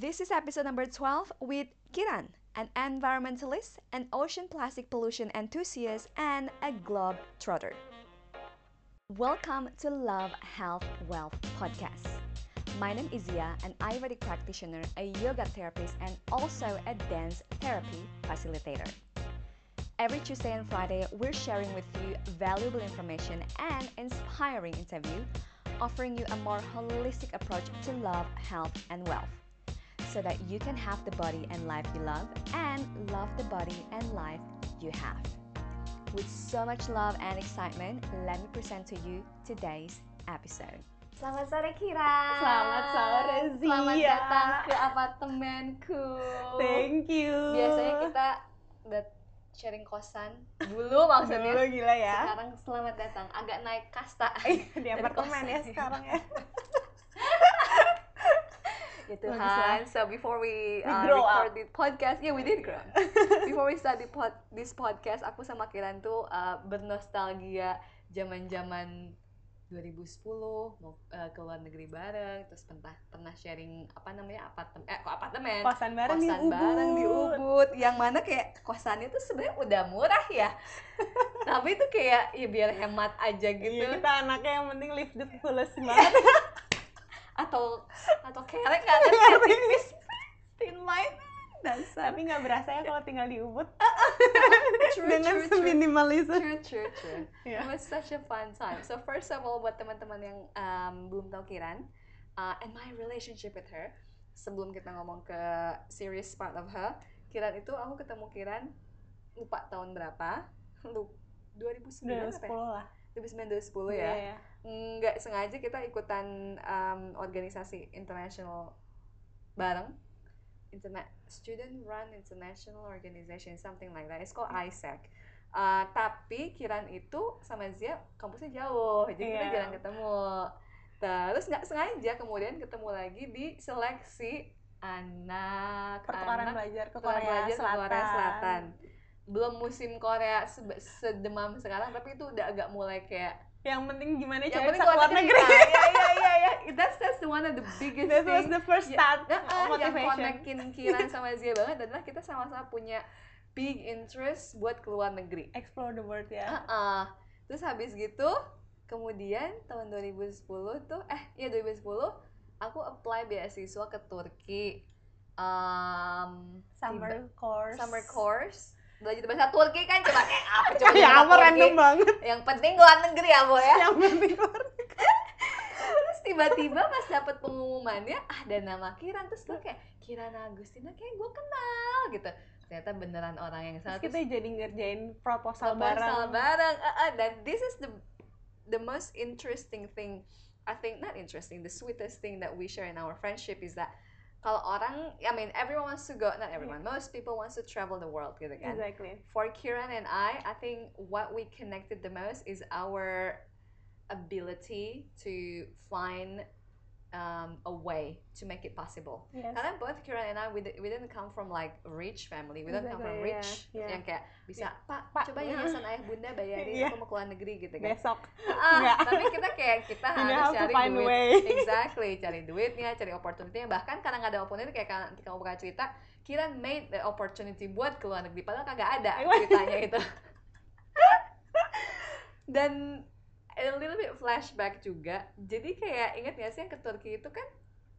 This is episode number 12 with Kiran, an environmentalist, an ocean plastic pollution enthusiast, and a globe trotter. Welcome to Love, Health, Wealth podcast. My name is Zia, an Ayurvedic practitioner, a yoga therapist, and also a dance therapy facilitator. Every Tuesday and Friday, we're sharing with you valuable information and inspiring interview, offering you a more holistic approach to love, health, and wealth so that you can have the body and life you love and love the body and life you have. With so much love and excitement, let me present to you today's episode. Selamat sore Kira. Selamat sore Zia. Selamat datang ke apartemenku. Thank you. Biasanya kita udah sharing kosan dulu maksudnya. Dulu gila ya. Sekarang selamat datang, agak naik kasta. Di dari apartemen ya sekarang ya. Bagus Tuhan. So before we, We uh, grow record the podcast, yeah we did grow. before we start the pod, this podcast, aku sama Kiran tuh uh, bernostalgia zaman-zaman 2010 mau uh, ke luar negeri bareng, terus pernah pernah sharing apa namanya apartemen, eh kok apartemen, Kosan bareng di kosan Ubud. bareng di Ubud, yang mana kayak kosannya tuh sebenarnya udah murah ya, tapi itu kayak ya biar hemat aja gitu. Iya, kita anaknya yang penting live the fullest banget. Atau atau kerek kan kayak tipis thin line dasar Tapi nggak berasa ya kalau tinggal di Ubud true, dengan true, seminimalis. True, true, true. Iya. It was such a fun time. So first of all, buat teman-teman yang um, belum tahu Kiran, uh, and my relationship with her, sebelum kita ngomong ke serious part of her, Kiran itu aku ketemu Kiran lupa tahun berapa, lu 2009 Udah apa 10 ya? lah. 2009 2010 ya. Iya, iya. nggak sengaja kita ikutan um, organisasi international bareng Internet Student Run International Organization something like that it's called ISAC Uh, tapi Kiran itu sama Zia kampusnya jauh jadi kita Iya. jarang ketemu terus nggak sengaja kemudian ketemu lagi di seleksi anak Pertukaran anak belajar ke Korea Korea Selatan. Korea Selatan belum musim Korea sebe- sedemam sekarang tapi itu udah agak mulai kayak Yang penting gimana yang cari bisa keluar negeri. Iya iya iya iya. That's that's the one of the biggest That was thing. the first Ya, start ah, yang motivation. connectin Kiran sama Zia banget adalah kita sama-sama punya big interest buat keluar negeri. Explore the world ya. Heeh. Terus habis gitu, kemudian tahun 2010 tuh, eh iya 2010, aku apply beasiswa ke Turki. Um, Summer tiba- course. summer course. Belajar bahasa Turki kan coba kayak apa coba ya bahasa apa random banget. Yang penting luar negeri ya, Bu ya. Yang penting keluar. terus tiba-tiba pas dapet pengumumannya ada nama Kiran terus gue kayak Kiran Agustina kayak gue kenal gitu ternyata beneran orang yang Terus sama kita jadi ngerjain proposal, proposal bareng. bareng Ah, ah, dan this is the the most interesting thing I think not interesting the sweetest thing that we share in our friendship is that kalau orang I mean everyone wants to go not everyone most people wants to travel the world gitu kan Exactly. for Kiran and I, I think what we connected the most is our ability to find um, a way to make it possible. Yes. Karena both Kiran and I, we, we didn't come from like rich family. We don't come from rich yeah, yeah. yang kayak bisa Pak, Pak, coba yayasan ayah bunda bayarin Iya. aku mau keluar negeri gitu kan. Besok. Ah, Enggak. tapi kita kayak kita You know harus cari find duit. way. Exactly, cari duitnya, cari opportunity-nya. Bahkan karena nggak ada opportunity kayak kan kamu buka cerita, Kiran made the opportunity buat keluar negeri padahal kagak ada Iya. ceritanya itu. Dan a little bit flashback juga. Jadi kayak ingat gak sih yang ke Turki itu kan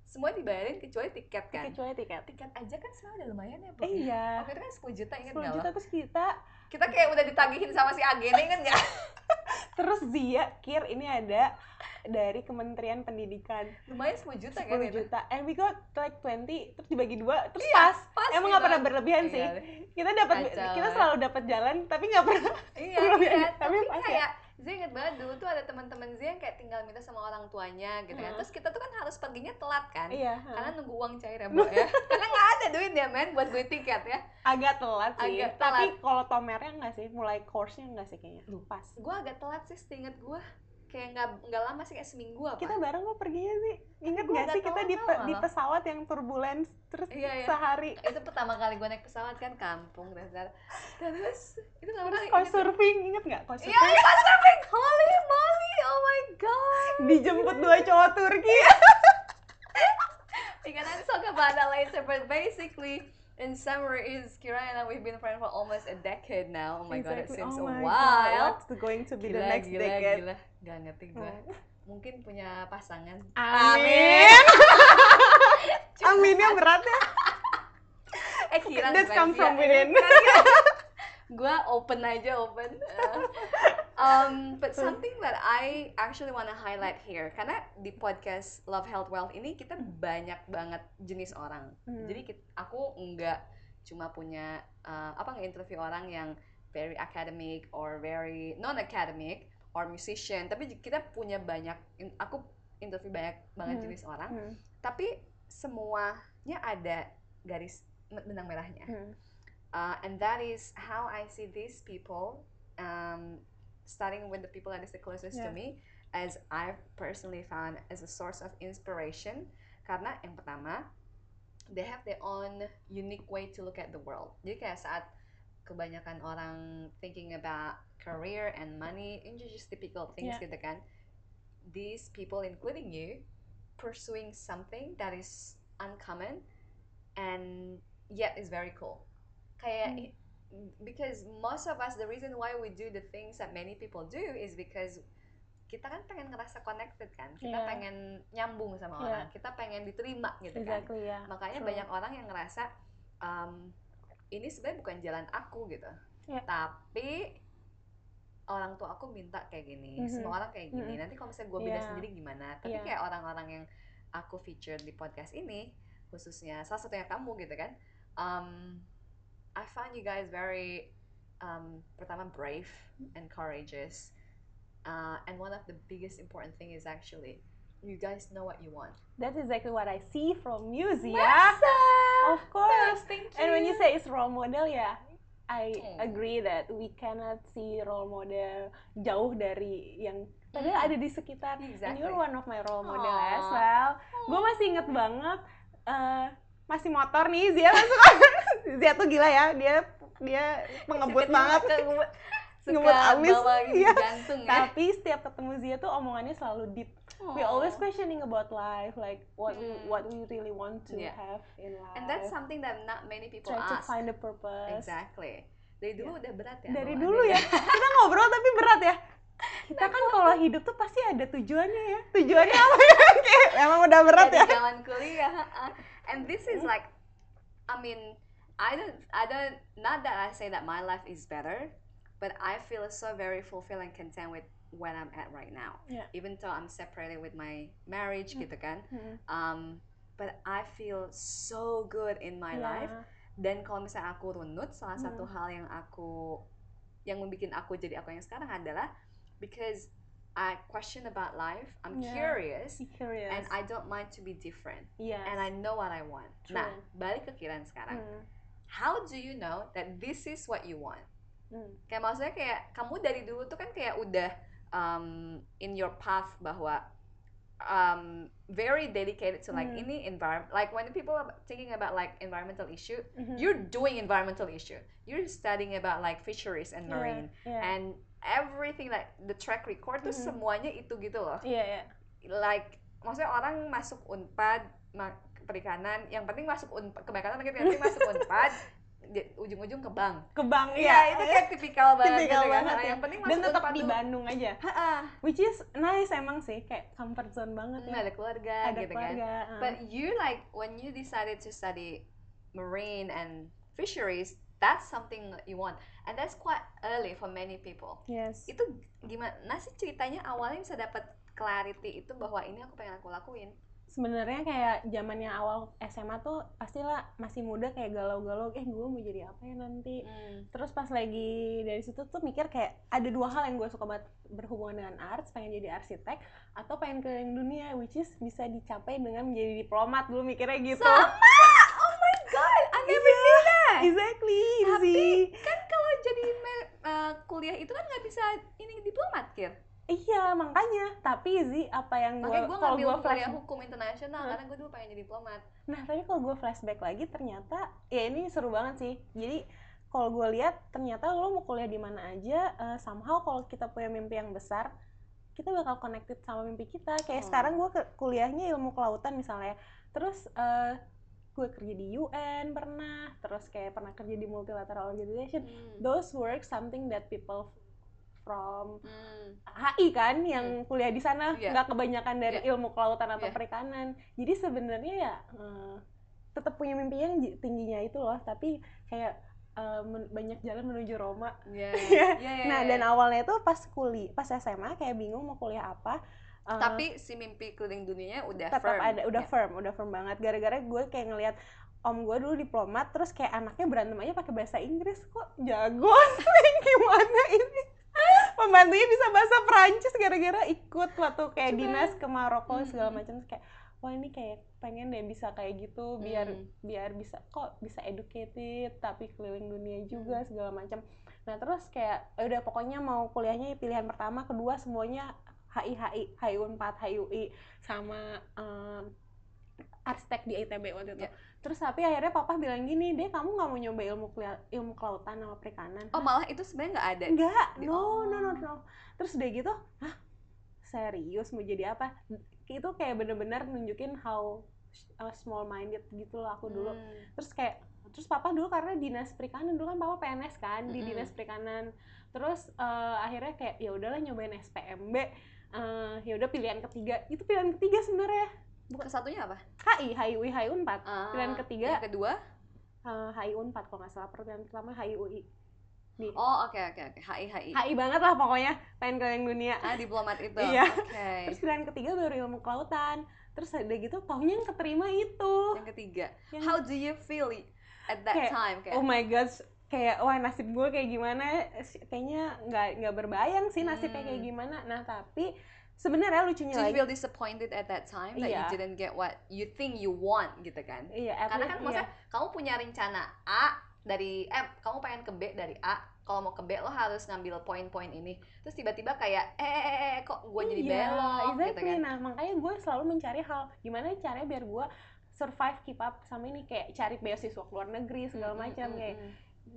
semua dibayarin kecuali tiket kan. Kecuali tiket. Tiket aja kan sebenarnya udah lumayan ya, Bu. Eh, iya. Waktu itu kan 10 juta inget 10 nggak juta lo? terus kita Kita kayak udah ditagihin sama si Agene inget nggak? terus Zia Kir ini ada dari Kementerian Pendidikan Lumayan 10 juta 10 kan itu? juta and we got like 20 terus dibagi dua terus Iya, pas pas emang gitu. nggak pernah berlebihan sih Iya. kita dapat kita ya. selalu dapat jalan tapi nggak pernah Iya, iya. tapi Tapi ya. Zia inget banget dulu tuh ada teman-teman Zia yang kayak tinggal minta sama orang tuanya gitu kan. Hmm. Terus kita tuh kan harus perginya telat kan. iya Karena nunggu uang cair ya, Bu ya. Karena nggak ada duit ya, men, buat beli tiket ya. agak telat sih Agak tapi kalau tomernya nggak sih mulai course-nya nggak sih kayaknya lupa sih. Gue agak telat sih, seinget gue. Kayak nggak nggak lama sih, kayak seminggu apa. kita bareng kok perginya sih. Inget nggak sih kita di, pe- di pesawat yang turbulence terus Iya, iya. sehari? Itu pertama kali gue naik pesawat kan kampung dasar terus itu nggak pernah kau surfing inget nggak kau iya surfing? iya kan surfing! Holy moly oh my god! Dijemput dua cowok Turki. We can talk about that later. But basically, in summary, is Kira and I we've been friends for almost a decade now. Oh my god, it Exactly. seems Oh a while. God, What's going to be the Gila, next gila, decade? gila. Gak ngerti gue. Oh. Mungkin punya pasangan. Amin. Aminnya berat ya. Eh Kira That's come from within. gue open aja open. Uh, um, but something that I actually want to highlight here, karena di podcast Love Health Wealth ini kita banyak banget jenis orang. Hmm. Jadi kit- aku nggak cuma punya uh, apa nge-interview orang yang very academic or very non academic or musician, tapi kita punya banyak. in- Aku interview banyak banget Hmm. jenis orang, Hmm. tapi semuanya ada garis benang merahnya. Hmm. Uh, and that is how I see these people, um, starting with the people that is the closest to me, as I've personally found as a source of inspiration. Karena yang pertama, they have their own unique way to look at the world. Jadi kayak saat kebanyakan orang thinking about career and money, ini just typical things Yeah. gitu kan. These people, including you, pursuing something that is uncommon and yet is very cool. Kayak Hmm. Because most of us the reason why we do the things that many people do is because kita kan pengen ngerasa connected kan. Kita Yeah. pengen nyambung sama Yeah. orang. Kita pengen diterima gitu kan. Exactly ya. Makanya True. banyak orang yang ngerasa um, ini sebenarnya bukan jalan aku gitu. Yeah. Tapi orang tua aku minta kayak gini, Mhm. semua orang kayak gini. Mhm. Nanti kalau misalnya gue beda Yeah. sendiri gimana? Tapi Yeah. kayak orang-orang yang aku feature di podcast ini, khususnya salah satunya kamu gitu kan. Um, I find you guys very um, pertama brave and courageous. Uh, and one of the biggest important thing is actually you guys know what you want. That's exactly what I see from you, Zia. Masa? Of course. Thank And when you say it's role model, ya, I Hmm. agree that we cannot see role model jauh dari yang padahal Hmm. ada di sekitar. And Exactly. you're one of my role model Aw. as well. Gue masih inget banget, eh, masih motor nih Zia masuk. Zia tuh gila ya, dia dia pengebut banget. ngebut, alis, bawa iya. ya. Tapi setiap ketemu Zia tuh omongannya selalu deep. We Aw. always questioning about life, like what we Hmm. what we really want to Yeah. have in life. And that's something that not many people try to ask. find the purpose. Exactly. Dari dulu udah berat ya. Dari dulu ya. Kita ngobrol tapi berat ya. Kita kan kalau hidup tuh pasti ada tujuannya ya. Tujuannya apa ya? Emang udah berat Dari ya. zaman kuliah. And this is like, I mean, I don't, I don't, not that I say that my life is better, but I feel so very fulfilled and content with where I'm at right now. Yeah. Even though I'm separated with my marriage Hmm. gitu kan. Hmm. Um, but I feel so good in my Iya. life. Dan kalau misalnya aku runut, salah satu Hmm. hal yang aku yang membuat aku jadi aku yang sekarang adalah because I question about life, I'm Yeah. curious, curious. and I don't mind to be different, yes. and I know what I want. True. Nah, balik ke Kiran sekarang. Hmm. How do you know that this is what you want? Hmm. Kayak maksudnya kayak kamu dari dulu tuh kan kayak udah um, in your path bahwa um, very dedicated to like Hmm. ini environment. Like when people are thinking about like environmental issue, Mhm. you're doing environmental issue. You're studying about like fisheries and marine iya. and everything like the track record tuh Mhm. semuanya itu gitu loh. Iya, iya. Like maksudnya orang masuk Unpad perikanan, yang penting masuk Unpad kebanyakan lagi yang penting masuk Unpad ujung-ujung ke bank. Ke bank Iya, itu kayak tipikal banget Tipikal gitu kan. banget ya. Yang penting Dan masuk tetap di tuh. Bandung aja. Ha-ha. Which is nice emang sih, kayak comfort zone banget Hmm, ya. ada keluarga Ada gitu kan. keluarga. uh. But you like when you decided to study marine and fisheries, that's something that you want, and that's quite early for many people. yes. Itu gimana sih ceritanya awalnya bisa dapat clarity itu bahwa ini aku pengen aku lakuin? Sebenarnya kayak zamannya awal SMA tuh pastilah masih muda kayak galau-galau eh gue mau jadi apa ya nanti terus pas lagi dari situ tuh mikir kayak ada dua hal yang gue suka banget berhubungan dengan arts pengen jadi arsitek atau pengen keliling dunia which is bisa dicapai dengan menjadi diplomat dulu mikirnya gitu Sama! Oh my god, I never Iya. knew that. exactly Tapi kan kalau jadi uh, kuliah itu kan nggak bisa ini diplomat kir. Iya makanya tapi sih apa yang gue gue kalau ngambil gue flash kuliah hukum internasional Hah? karena gue dulu pengen jadi diplomat. Nah, tapi kalau gue flashback lagi ternyata ya ini seru banget sih. Jadi kalau gue lihat ternyata lo mau kuliah di mana aja eh, somehow kalau kita punya mimpi yang besar kita bakal connected sama mimpi kita. Kayak Hmm. sekarang gue kuliahnya ilmu kelautan misalnya. terus uh, gue kerja di UN pernah terus kayak pernah kerja di multilateral organization hmm. those work something that people from hmm. HI kan yang hmm. kuliah di sana yeah. nggak kebanyakan dari yeah. ilmu kelautan atau yeah. perikanan jadi sebenarnya ya uh, tetap punya mimpi yang tingginya itu loh tapi kayak uh, banyak jalan menuju Roma yeah. yeah, yeah, nah yeah. dan awalnya tuh pas kuliah pas SMA kayak bingung mau kuliah apa Uh, tapi si mimpi keliling dunianya udah tetap firm. ada udah yeah. firm udah firm banget gara-gara gue kayak ngelihat om gue dulu diplomat terus kayak anaknya berantem aja pakai bahasa Inggris kok jago gimana ini pembantunya bisa bahasa Perancis gara-gara ikut waktu kayak Coba. dinas ke Maroko hmm. segala macam kayak wah ini kayak pengen deh bisa kayak gitu biar hmm. biar bisa kok bisa educated tapi keliling dunia juga hmm. segala macam nah terus kayak ya udah pokoknya mau kuliahnya pilihan pertama kedua semuanya HI HI HI Unpad HI UI sama um, arsitek di ITB waktu itu. Yeah. Terus tapi akhirnya papa bilang gini, deh kamu nggak mau nyoba ilmu ilmu kelautan sama perikanan? Oh malah itu sebenarnya nggak ada? Nggak, no, oh. no no no. Terus udah gitu, hah serius mau jadi apa? Itu kayak bener-bener nunjukin how small minded gitu loh aku dulu. Hmm. Terus kayak terus papa dulu karena dinas perikanan dulu kan papa PNS kan di dinas perikanan. Terus uh, akhirnya kayak ya udahlah nyobain SPMB uh, ya udah pilihan ketiga itu pilihan ketiga sebenarnya bukan satunya apa HI HI UI HI Unpad uh, pilihan ketiga yang kedua uh, HI Unpad kalau nggak salah pilihan pertama HI UI Nih. Oh oke okay, oke okay, oke okay. HI HI. HI banget lah pokoknya pengen keliling dunia. Ah diplomat itu. iya. Okay. Terus pilihan ketiga baru ilmu kelautan. Terus ada gitu taunya yang keterima itu. Yang ketiga. Yang... How do you feel at that kayak, time? Kayak, oh my god, kayak wah nasib gue kayak gimana kayaknya nggak nggak berbayang sih nasibnya hmm. kayak gimana nah tapi sebenarnya lucunya Do you feel disappointed at that time that yeah. you didn't get what you think you want gitu kan iya yeah, karena kan yeah. maksudnya kamu punya rencana A dari eh kamu pengen ke B dari A kalau mau ke B lo harus ngambil poin-poin ini terus tiba-tiba kayak eh, eh, eh, eh kok gue jadi yeah, belok exactly. gitu kan nah makanya gue selalu mencari hal gimana caranya biar gue survive keep up sama ini kayak cari beasiswa ke luar negeri segala macam mm -hmm. kayak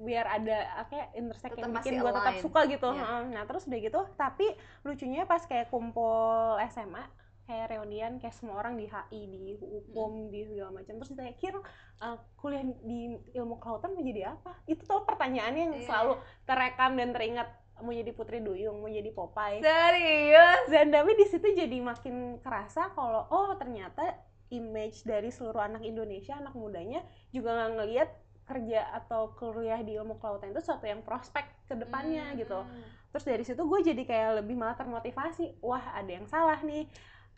biar ada kayak intersect yang bikin gue tetap suka gitu yeah. nah terus udah gitu tapi lucunya pas kayak kumpul SMA kayak reunian kayak semua orang di HI di hukum hmm. di segala macam terus saya kira uh, kuliah di ilmu kelautan mau jadi apa itu tuh pertanyaannya yang yeah. selalu terekam dan teringat mau jadi Putri Duyung mau jadi Popeye serius dan tapi di situ jadi makin kerasa kalau oh ternyata image dari seluruh anak Indonesia anak mudanya juga nggak ngelihat kerja atau kuliah di ilmu kelautan itu suatu yang prospek ke depannya hmm. gitu. Terus dari situ gue jadi kayak lebih malah termotivasi. Wah, ada yang salah nih.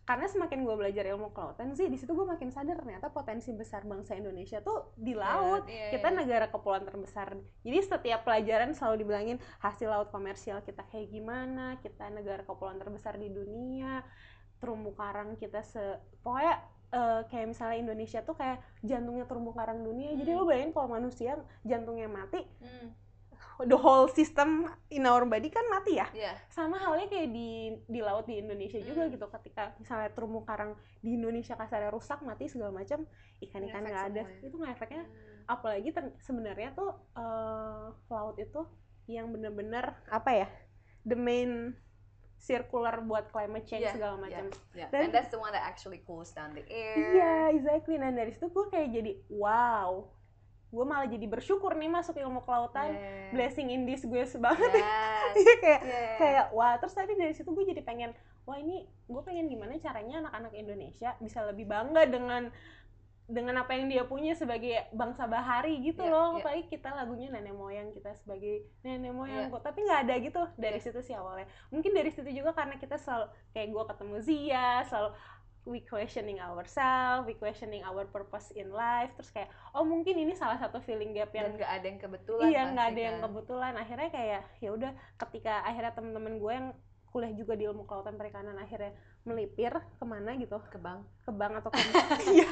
Karena semakin gue belajar ilmu kelautan sih, di situ gue makin sadar ternyata potensi besar bangsa Indonesia tuh di laut. Yeah, yeah, kita yeah. negara kepulauan terbesar. Jadi setiap pelajaran selalu dibilangin hasil laut komersial kita kayak gimana, kita negara kepulauan terbesar di dunia, terumbu karang kita se pokoknya uh, kayak misalnya Indonesia tuh kayak jantungnya terumbu karang dunia. Hmm. Jadi lo bayangin kalau manusia jantungnya mati, hmm. the whole system in our body kan mati ya. Yeah. Sama halnya kayak di di laut di Indonesia hmm. juga gitu. Ketika misalnya terumbu karang di Indonesia kasarnya rusak, mati segala macam, ikan-ikan nggak ada. Ya. Itu nggak efeknya. Hmm. Apalagi sebenarnya tuh uh, laut itu yang bener-bener apa ya? The main circular buat climate change yeah, segala macam. Yeah, yeah. Dan, And that's the one that actually cools down the air. Iya, yeah, exactly. Nah dari situ gue kayak jadi wow, gue malah jadi bersyukur nih masuk ilmu kelautan, yeah. blessing in this gue banget ya. Yes. kayak yeah. kayak wah terus tapi dari situ gue jadi pengen wah ini gue pengen gimana caranya anak-anak Indonesia bisa lebih bangga dengan dengan apa yang dia punya sebagai bangsa bahari gitu yeah, loh. yeah. apalagi kita lagunya nenek moyang kita sebagai nenek moyang yeah. kok. Tapi nggak ada gitu dari yeah. situ sih awalnya. Mungkin dari situ juga karena kita selalu kayak gue ketemu Zia selalu we questioning ourselves, we questioning our purpose in life, terus kayak oh mungkin ini salah satu feeling gap yang nggak ada yang kebetulan, iya nggak ada kan. yang kebetulan, akhirnya kayak ya udah ketika akhirnya temen-temen gue yang kuliah juga di ilmu kelautan perikanan akhirnya melipir ke mana gitu? Ke bank. Ke bank atau ke iya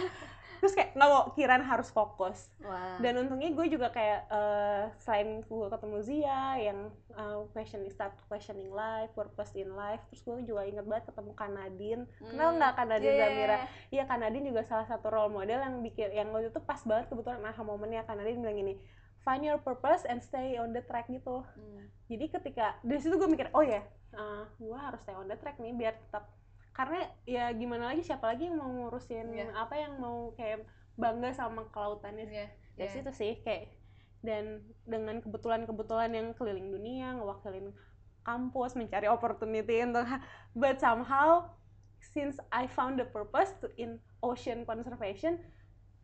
terus kayak mau kiraan harus fokus wow. dan untungnya gue juga kayak uh, selain gue ketemu Zia yang uh, questioning start questioning life purpose in life terus gue juga inget banget ketemu Kanadin hmm. kenal nggak Kanadin yeah. Zamira iya Kanadin juga salah satu role model yang bikin yang waktu itu pas banget kebetulan nah momennya Kanadin bilang gini find your purpose and stay on the track gitu hmm. jadi ketika dari situ gue mikir oh ya yeah, uh, gue harus stay on the track nih biar tetap karena ya gimana lagi siapa lagi yang mau ngurusin Iya. apa yang mau kayak bangga sama kelautannya Iya, dari iya. situ sih kayak dan dengan kebetulan-kebetulan yang keliling dunia ngewakilin kampus mencari opportunity untuk but somehow since I found the purpose to in ocean conservation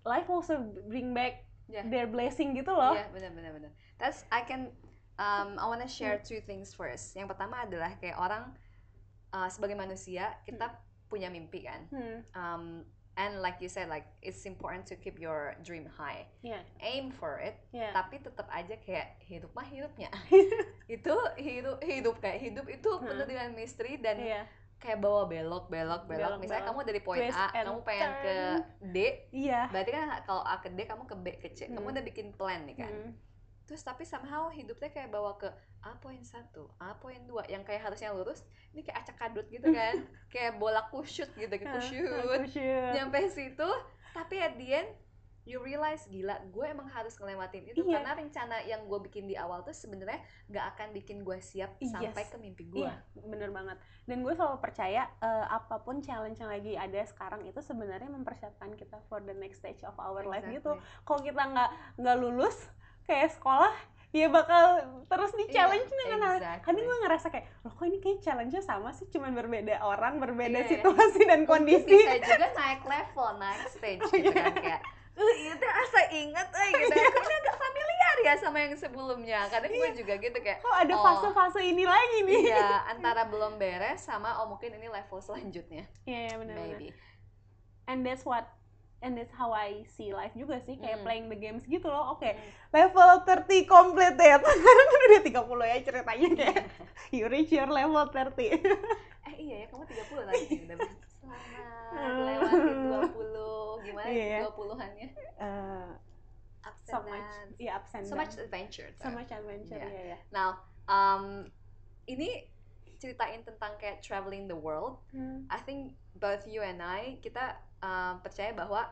life also bring back Yeah. their blessing gitu loh Iya, benar benar benar. That's I can um, I wanna share two things first. Yang pertama adalah kayak orang uh, sebagai manusia kita punya mimpi kan. Hmm, Um, and like you said like it's important to keep your dream high. Iya. Aim for it, iya. tapi tetap aja kayak hidup mah hidupnya. itu hidup hidup kayak hidup itu penuh Hmm. dengan misteri dan Iya. kayak bawa belok belok belok. Belok, Misalnya belok. kamu dari poin Twist A, kamu pengen ke D, Iya. berarti kan kalau A ke D kamu ke B ke C. Kamu Hmm. udah bikin plan nih kan. Hmm. Terus tapi somehow hidupnya kayak bawa ke A poin satu, A poin dua, yang kayak harusnya lurus, ini kayak acak kadut gitu kan, kayak bola kusyut gitu, kayak kusyut. Nyampe situ, tapi at the end you realize gila, gue emang harus ngelewatin itu Iya. karena rencana yang gue bikin di awal tuh sebenarnya nggak akan bikin gue siap Yes. sampai ke mimpi gue. Iya, bener banget. Dan gue selalu percaya eh, apa pun challenge yang lagi ada sekarang itu sebenarnya mempersiapkan kita for the next stage of our life gitu. Kalau kita nggak nggak lulus kayak sekolah, ya bakal terus di Iya, challenge dengan hal. exactly. Kadang gue ngerasa kayak, loh kok ini kayak challenge-nya sama sih, cuman berbeda orang, berbeda Iya, iya. situasi dan Mungkin kondisi. bisa juga naik level, naik stage Oh, gitu iya. kan kayak Uh, itu asa inget, eh gitu. Kok ini agak familiar ya sama yang sebelumnya. Kadang gue juga gitu kayak, Kok ada Oh. fase-fase ini lagi nih? iya antara belum beres sama oh mungkin ini level selanjutnya Iya, iya, bener-bener. maybe And that's what and that's how I see life juga sih kayak Hmm. playing the games gitu loh oke Hmm. level 30 completed sekarang kan udah 30 ya ceritanya kayak you reach your level 30 eh iya ya kamu 30 lagi udah ber- selamat lewati 20 gimana Iya, ya. 20-annya Eh, ups so and much ya ups and so much downs. adventure so much adventure Iya. ya ya now um, ini ceritain tentang kayak traveling the world Hmm. I think both you and I kita um, percaya bahwa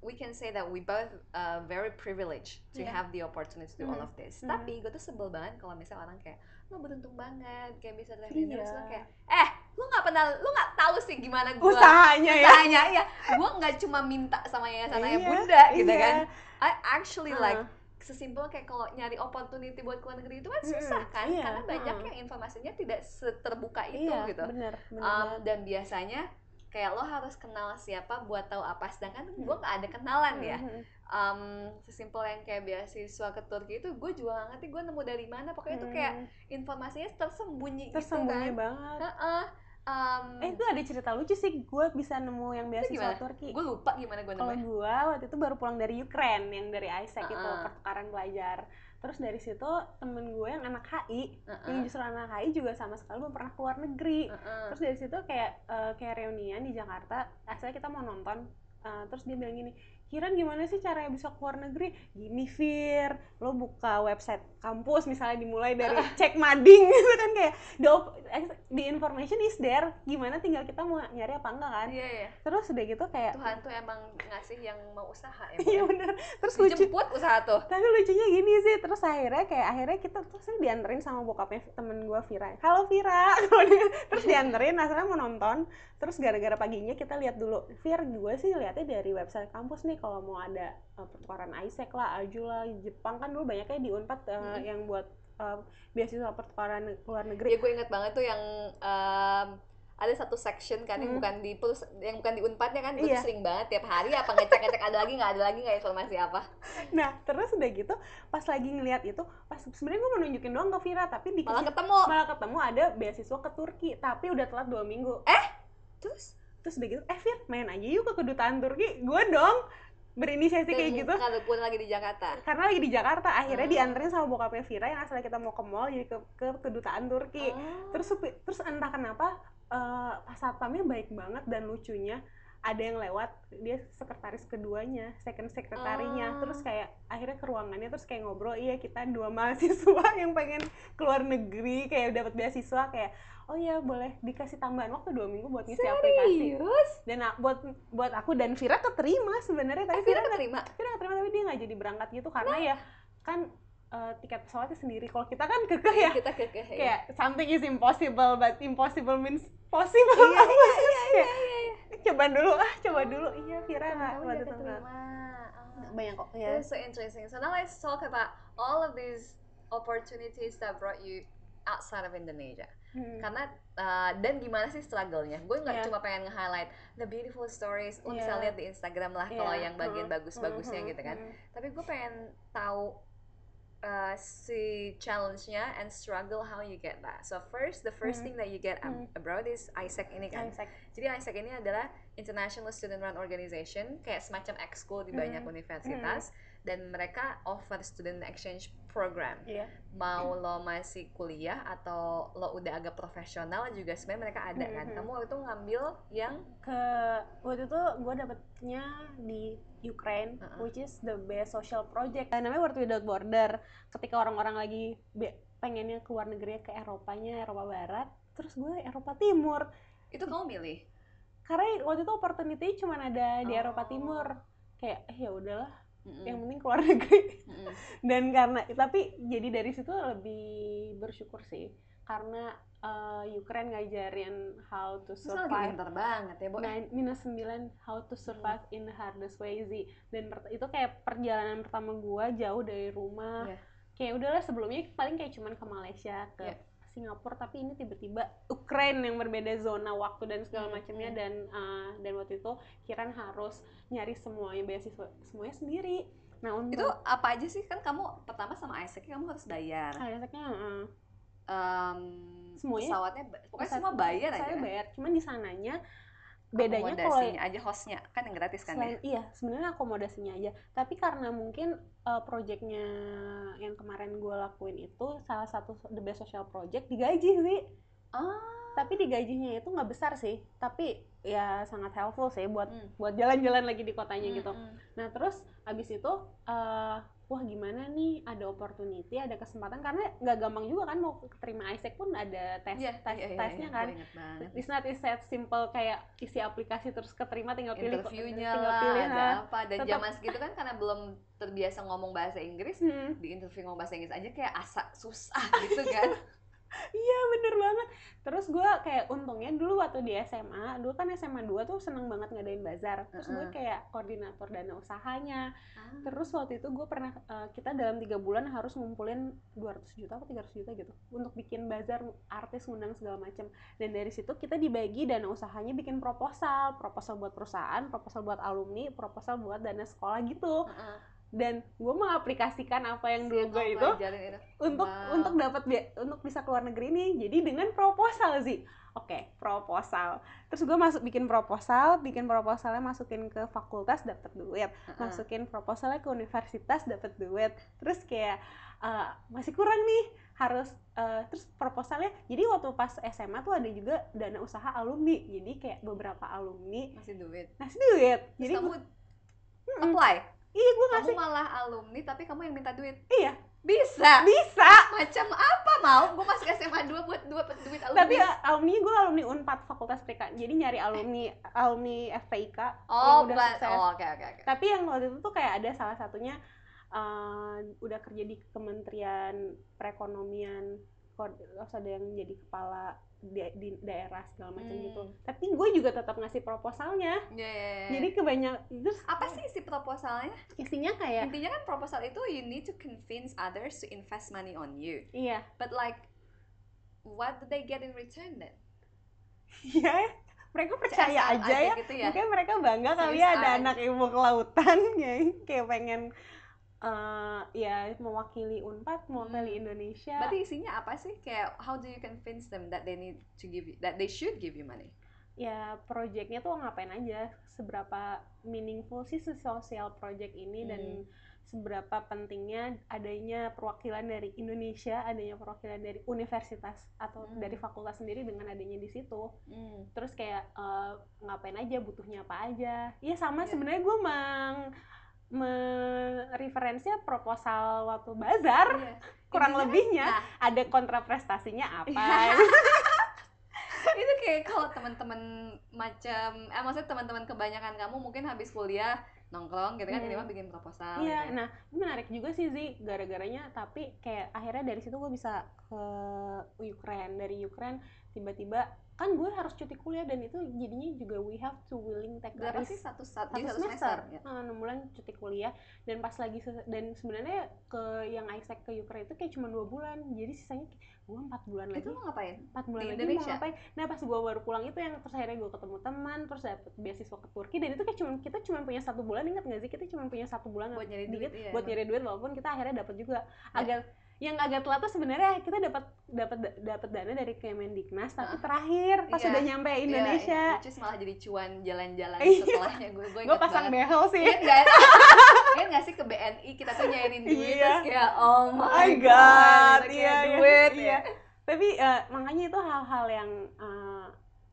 we can say that we both uh, very privileged to Yeah. have the opportunity to do all Mhm. of this. Mhm. Tapi gue tuh sebel banget kalau misalnya orang kayak lo beruntung banget kayak bisa traveling Iya. terus lo kayak eh lu nggak pernah lu nggak tahu sih gimana gue usahanya ya usahanya ya gue nggak cuma minta sama yayasan ayah Iya, bunda gitu iya. kan I actually Ah. like sesimpel kayak kalau nyari opportunity buat keluar negeri itu kan susah kan iya, karena banyak mm. yang informasinya tidak seterbuka itu iya gitu bener bener Um, dan biasanya kayak lo harus kenal siapa buat tahu apa. Sedangkan gue nggak ada kenalan ya. Um, sesimpel yang kayak beasiswa ke Turki itu gue juga gak ngerti gue nemu dari mana. Pokoknya itu kayak Hmm. informasinya tersembunyi, tersembunyi gitu kan. banget. Heeh. Um, eh itu ada cerita lucu sih. Gue bisa nemu yang Itu beasiswa? Turki. Gue lupa gimana gue kalau gue waktu itu baru pulang dari Ukraine yang dari ISEC itu Uh-uh. pertukaran pelajar terus dari situ temen gue yang anak HI Heeh. yang justru anak HI juga sama sekali belum pernah keluar negeri Heeh. terus dari situ kayak eh, kayak reunian di Jakarta asalnya kita mau nonton eh, terus dia bilang gini Kiran gimana sih caranya bisa keluar negeri? Gini Fir. Lo buka website kampus misalnya dimulai dari cek mading gitu kan kayak the, op- the information is there. Gimana tinggal kita mau nyari apa enggak kan? Iya iya. Terus udah gitu kayak Tuhan tuh emang ngasih yang mau usaha ya iya bener. Terus lucu dijemput usaha tuh. Tapi lucunya gini sih terus akhirnya kayak akhirnya kita terus dianterin sama bokapnya temen gue Vira halo Vira terus dianterin asalnya mau nonton. Terus gara-gara paginya kita lihat dulu. Vir gue sih lihatnya dari website kampus nih kalau mau ada uh, pertukaran ISEC lah Aju lah Jepang kan dulu banyaknya di Unpad uh, Mm-mm. yang buat uh, beasiswa pertukaran luar negeri. Ya gue inget banget tuh yang um, ada satu section kan yang Hmm. bukan di perus yang bukan di unpadnya kan gue Iya. sering banget tiap hari apa ngecek ngecek ada lagi nggak ada lagi nggak informasi apa. Nah terus udah gitu pas lagi ngeliat itu pas sebenarnya gue mau nunjukin doang ke Vira tapi di malah ketemu. malah ketemu ada beasiswa ke Turki tapi udah telat dua minggu. Terus? Terus udah gitu eh Fir main aja yuk ke kedutaan Turki. Gue dong berinisiasi kayak gitu kalau pun lagi di Jakarta karena lagi di Jakarta akhirnya Ah. dianterin sama bokapnya Vira yang asalnya kita mau ke mall jadi ke, ke kedutaan Turki Oh. terus terus entah kenapa eh pas satpamnya baik banget dan lucunya ada yang lewat dia sekretaris keduanya second sekretarinya Ah. terus kayak akhirnya ke ruangannya terus kayak ngobrol iya kita dua mahasiswa yang pengen keluar negeri kayak dapat beasiswa kayak oh iya boleh dikasih tambahan waktu dua minggu buat ngisi aplikasi. Serius? Dan a- buat buat aku dan Vira keterima sebenarnya eh tapi Vira Vira nggak- keterima? Vira keterima tapi dia nggak jadi berangkat gitu karena ya kan uh, tiket pesawatnya sendiri. Kalau kita kan kekeh ya. Kita kekeh ya. kayak something is impossible but impossible means possible. Iya, iya, iya, iya, iya. coba dulu ah coba dulu. Iya Vira nggak waktu itu keterima. banyak kok ya That's so interesting. So now let's talk about all of these opportunities that brought you outside of Indonesia. Hmm. Karena uh, dan gimana sih struggle-nya? Gue nggak Yeah. cuma pengen nge-highlight the beautiful stories. Lo bisa Yeah. lihat di Instagram lah kalau Iya, yang bagian hmm, bagus-bagusnya hmm, gitu kan. hmm. Tapi gue pengen tahu uh, si challenge-nya and struggle how you get that. So first, the first Hmm. thing that you get ab- Hmm. abroad is ISEC ini kan. Isaac. Jadi ISEC ini adalah International Student Run Organization, kayak semacam ekskul di banyak Mhm. universitas, dan mereka offer student exchange program. Iya. Mau lo masih kuliah atau lo udah agak profesional juga sebenarnya mereka ada kan. Mhm. Kamu waktu itu ngambil yang ke waktu itu gue dapetnya di Ukraine, Uh-uh. which is the best social project. Eh, namanya World Without Border. Ketika orang-orang lagi pengennya keluar negeri ke Eropanya, Eropa Barat, terus gue Eropa Timur. itu kamu milih. Karena waktu itu opportunity cuma ada di Oh. Eropa Timur. Kayak eh, ya udahlah, Mm-mm. yang penting keluar negeri. Mm-mm. Dan karena tapi jadi dari situ lebih bersyukur sih. Karena eh, Ukraine ngajarin how to survive pintar banget ya, Bo. Nine, minus 9 how to survive in the hardest way sih dan itu kayak perjalanan pertama gua jauh dari rumah Iya. kayak udahlah sebelumnya paling kayak cuman ke Malaysia ke Iya. Singapura tapi ini tiba-tiba Ukraine yang berbeda zona waktu dan segala Hmm, macamnya hmm. dan uh, dan waktu itu Kiran harus nyari semuanya beasiswa semuanya sendiri nah untuk Itu apa aja sih kan kamu pertama sama Isaac kamu harus bayar. kayaknya uh, Em, Semuanya? pesawatnya pokoknya pesawat- semua bayar aja. saya bayar cuman di sananya bedanya kalau Akomodasinya aja hostnya kan yang gratis kan ya. Selain, iya sebenarnya akomodasinya aja tapi karena mungkin uh, projectnya yang kemarin gue lakuin itu salah satu the best social project digaji sih Ah. tapi digajinya itu nggak besar sih tapi ya sangat helpful sih buat Hmm. buat jalan-jalan lagi di kotanya gitu Mm-mm. nah terus abis itu uh, wah gimana nih? Ada opportunity ada kesempatan. Karena nggak gampang juga kan mau terima Isaac pun ada tes Iya, tes iya, iya, tesnya iya, kan. It's not as that simple kayak isi aplikasi terus keterima tinggal pilih interviewnya tinggal lah pilih ada nah. apa? Dan Tetap- zaman segitu kan karena belum terbiasa ngomong bahasa Inggris Hmm. di interview ngomong bahasa Inggris aja kayak asa susah gitu kan Iya bener banget. Terus gue kayak untungnya dulu waktu di SMA, dulu kan SMA 2 tuh seneng banget ngadain bazar. Terus gue kayak koordinator dana usahanya. Ah. Terus waktu itu gue pernah, eh, kita dalam tiga bulan harus ngumpulin 200 juta atau 300 juta gitu. Untuk bikin bazar, artis, ngundang segala macam. Dan dari situ kita dibagi dana usahanya bikin proposal. Proposal buat perusahaan, proposal buat alumni, proposal buat dana sekolah gitu. Dan gue mengaplikasikan apa yang dulu gue itu itu. untuk Wow. untuk dapat untuk bisa keluar negeri nih jadi dengan proposal sih oke proposal. Terus gue masuk bikin proposal bikin proposalnya masukin ke fakultas dapat duit. Masukin proposalnya ke universitas dapat duit. Terus kayak eh, masih kurang nih harus eh, terus proposalnya jadi waktu pas SMA tuh ada juga dana usaha alumni. Jadi kayak beberapa alumni masih duit. Ngasih duit. Terus jadi kamu gua- apply iya gue kamu ngasih. malah alumni tapi kamu yang minta duit. Iya. Bisa? Bisa. Macam apa mau? Gue masuk SMA 2 buat dua duit alumni. Tapi uh, alumni gue alumni Unpad Fakultas Perikanan jadi nyari alumni alumni FPIK oh yang udah buat sukses. oh oke oke oke. Tapi yang waktu itu tuh kayak ada salah satunya uh, udah kerja di Kementerian Perekonomian. Terus ada yang jadi kepala di, di daerah segala macam Hmm. gitu. Tapi gue juga tetap ngasih proposalnya. Ya, ya, ya. jadi kebanyak terus apa sih isi proposalnya? Isinya kayak intinya kan proposal itu you need to convince others to invest money on you. Iya. But like what do they get in return then? Iya. Mereka percaya CSR aja ya. gitu ya. Mungkin mereka bangga kali ya ada anak ilmu kelautan ya kayak pengen eh, ya mewakili Unpad, mewakili Hmm. Indonesia. berarti isinya apa sih kayak how do you convince them that they need to give you that they should give you money ya projectnya tuh ngapain aja, seberapa meaningful sih si sosial project ini dan Hmm. seberapa pentingnya adanya perwakilan dari Indonesia, adanya perwakilan dari universitas atau Hmm. dari fakultas sendiri dengan adanya di situ. Hmm. terus kayak eh, ngapain aja butuhnya apa aja iya sama Iya. sebenarnya gue meng referensinya proposal waktu bazar Iya. kurang Intinya- lebihnya nah. ada kontraprestasinya apa Iya. itu kayak kalau teman-teman macam eh maksudnya teman-teman kebanyakan kamu mungkin habis kuliah nongkrong gitu kan Hmm. ini mah bikin proposal Iya, gitu. nah ini menarik juga sih Zi, gara-garanya tapi kayak akhirnya dari situ gue bisa ke Ukraine dari Ukraine tiba-tiba kan gue harus cuti kuliah dan itu jadinya juga we have to willing take berapa risk sih? Satu satu, satu jadi satu semester, semester, ya. Enam bulan cuti kuliah. Dan pas lagi dan sebenarnya ke yang Isaac ke Ukraine itu kayak cuma dua bulan. Jadi sisanya gue empat bulan lagi. itu mau ngapain? Empat bulan di lagi Indonesia? mau ngapain? Nah pas gue baru pulang itu yang terus akhirnya gue ketemu teman terus dapet beasiswa ke Turki. Dan itu kayak cuma kita cuma punya satu bulan. Ingat nggak sih? Kita cuma punya satu bulan buat nyari dikit duit iya, buat nyari duit walaupun kita akhirnya dapat juga. Ya. agak yang agak telat tuh sebenarnya kita dapat dapat dapat dana dari Kemendiknas tapi Hah? terakhir pas Iya. udah nyampe Iya, Indonesia iya, which is malah jadi cuan jalan-jalan Iya. setelahnya gue gue gue pasang banget behel sih Ingat nggak? Ingat nggak sih ke BNI kita tuh nyairin duit Iya. terus kayak oh my my god, god, iya, kayak iya, duit iya. ya. tapi eh, makanya itu hal-hal yang eh,